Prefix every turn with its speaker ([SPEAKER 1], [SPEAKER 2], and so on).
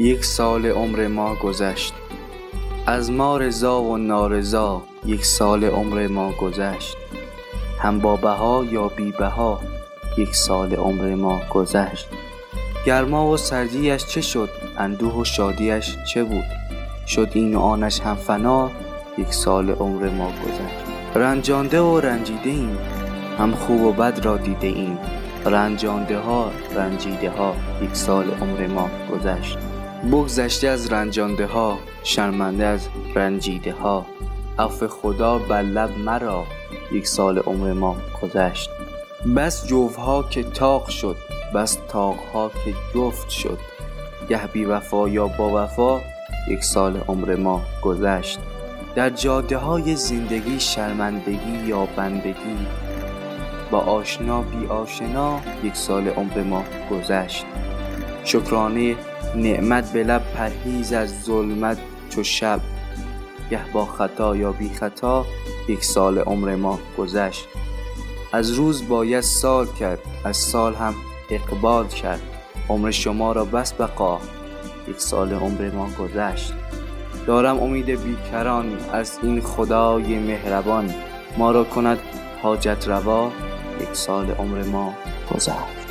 [SPEAKER 1] یک سال عمر ما گذشت. از ما رضا و نارضا یک سال عمر ما گذشت. هم با بها یا بی بها یک سال عمر ما گذشت. گرما و سردیش چه شد؟ اندوه و شادیش چه بود؟ شد این و آنش هم فنا یک سال عمر ما گذشت. رنجانده و رنجیده ایم هم خوب و بد را دیده ایم. رنجانده ها رنجیده ها یک سال عمر ما گذشت. بگذشته از رنجانده ها شرمنده از رنجیده ها عفو خدا بر لب مرا یک سال عمر ما گذشت. بس جوها که طاق شد بس طاقها که جفت شد. گه بی وفا یا با وفا یک سال عمر ما گذشت. در جاده های زندگی شرمندگی یا بندگی با آشنا بی آشنا یک سال عمر ما گذشت. شکرانه نعمت به لب پرهیز از ظلمت چو شب. گه با خطا یا بی خطا یک سال عمر ما گذشت. از روز باید سال کرد از سال هم اقبال کرد. عمر شما را بس بقا یک سال عمر ما گذشت. دارم امید بیکران از این خدای مهربان. ما را کند حاجت روا یک سال عمر ما گذشت.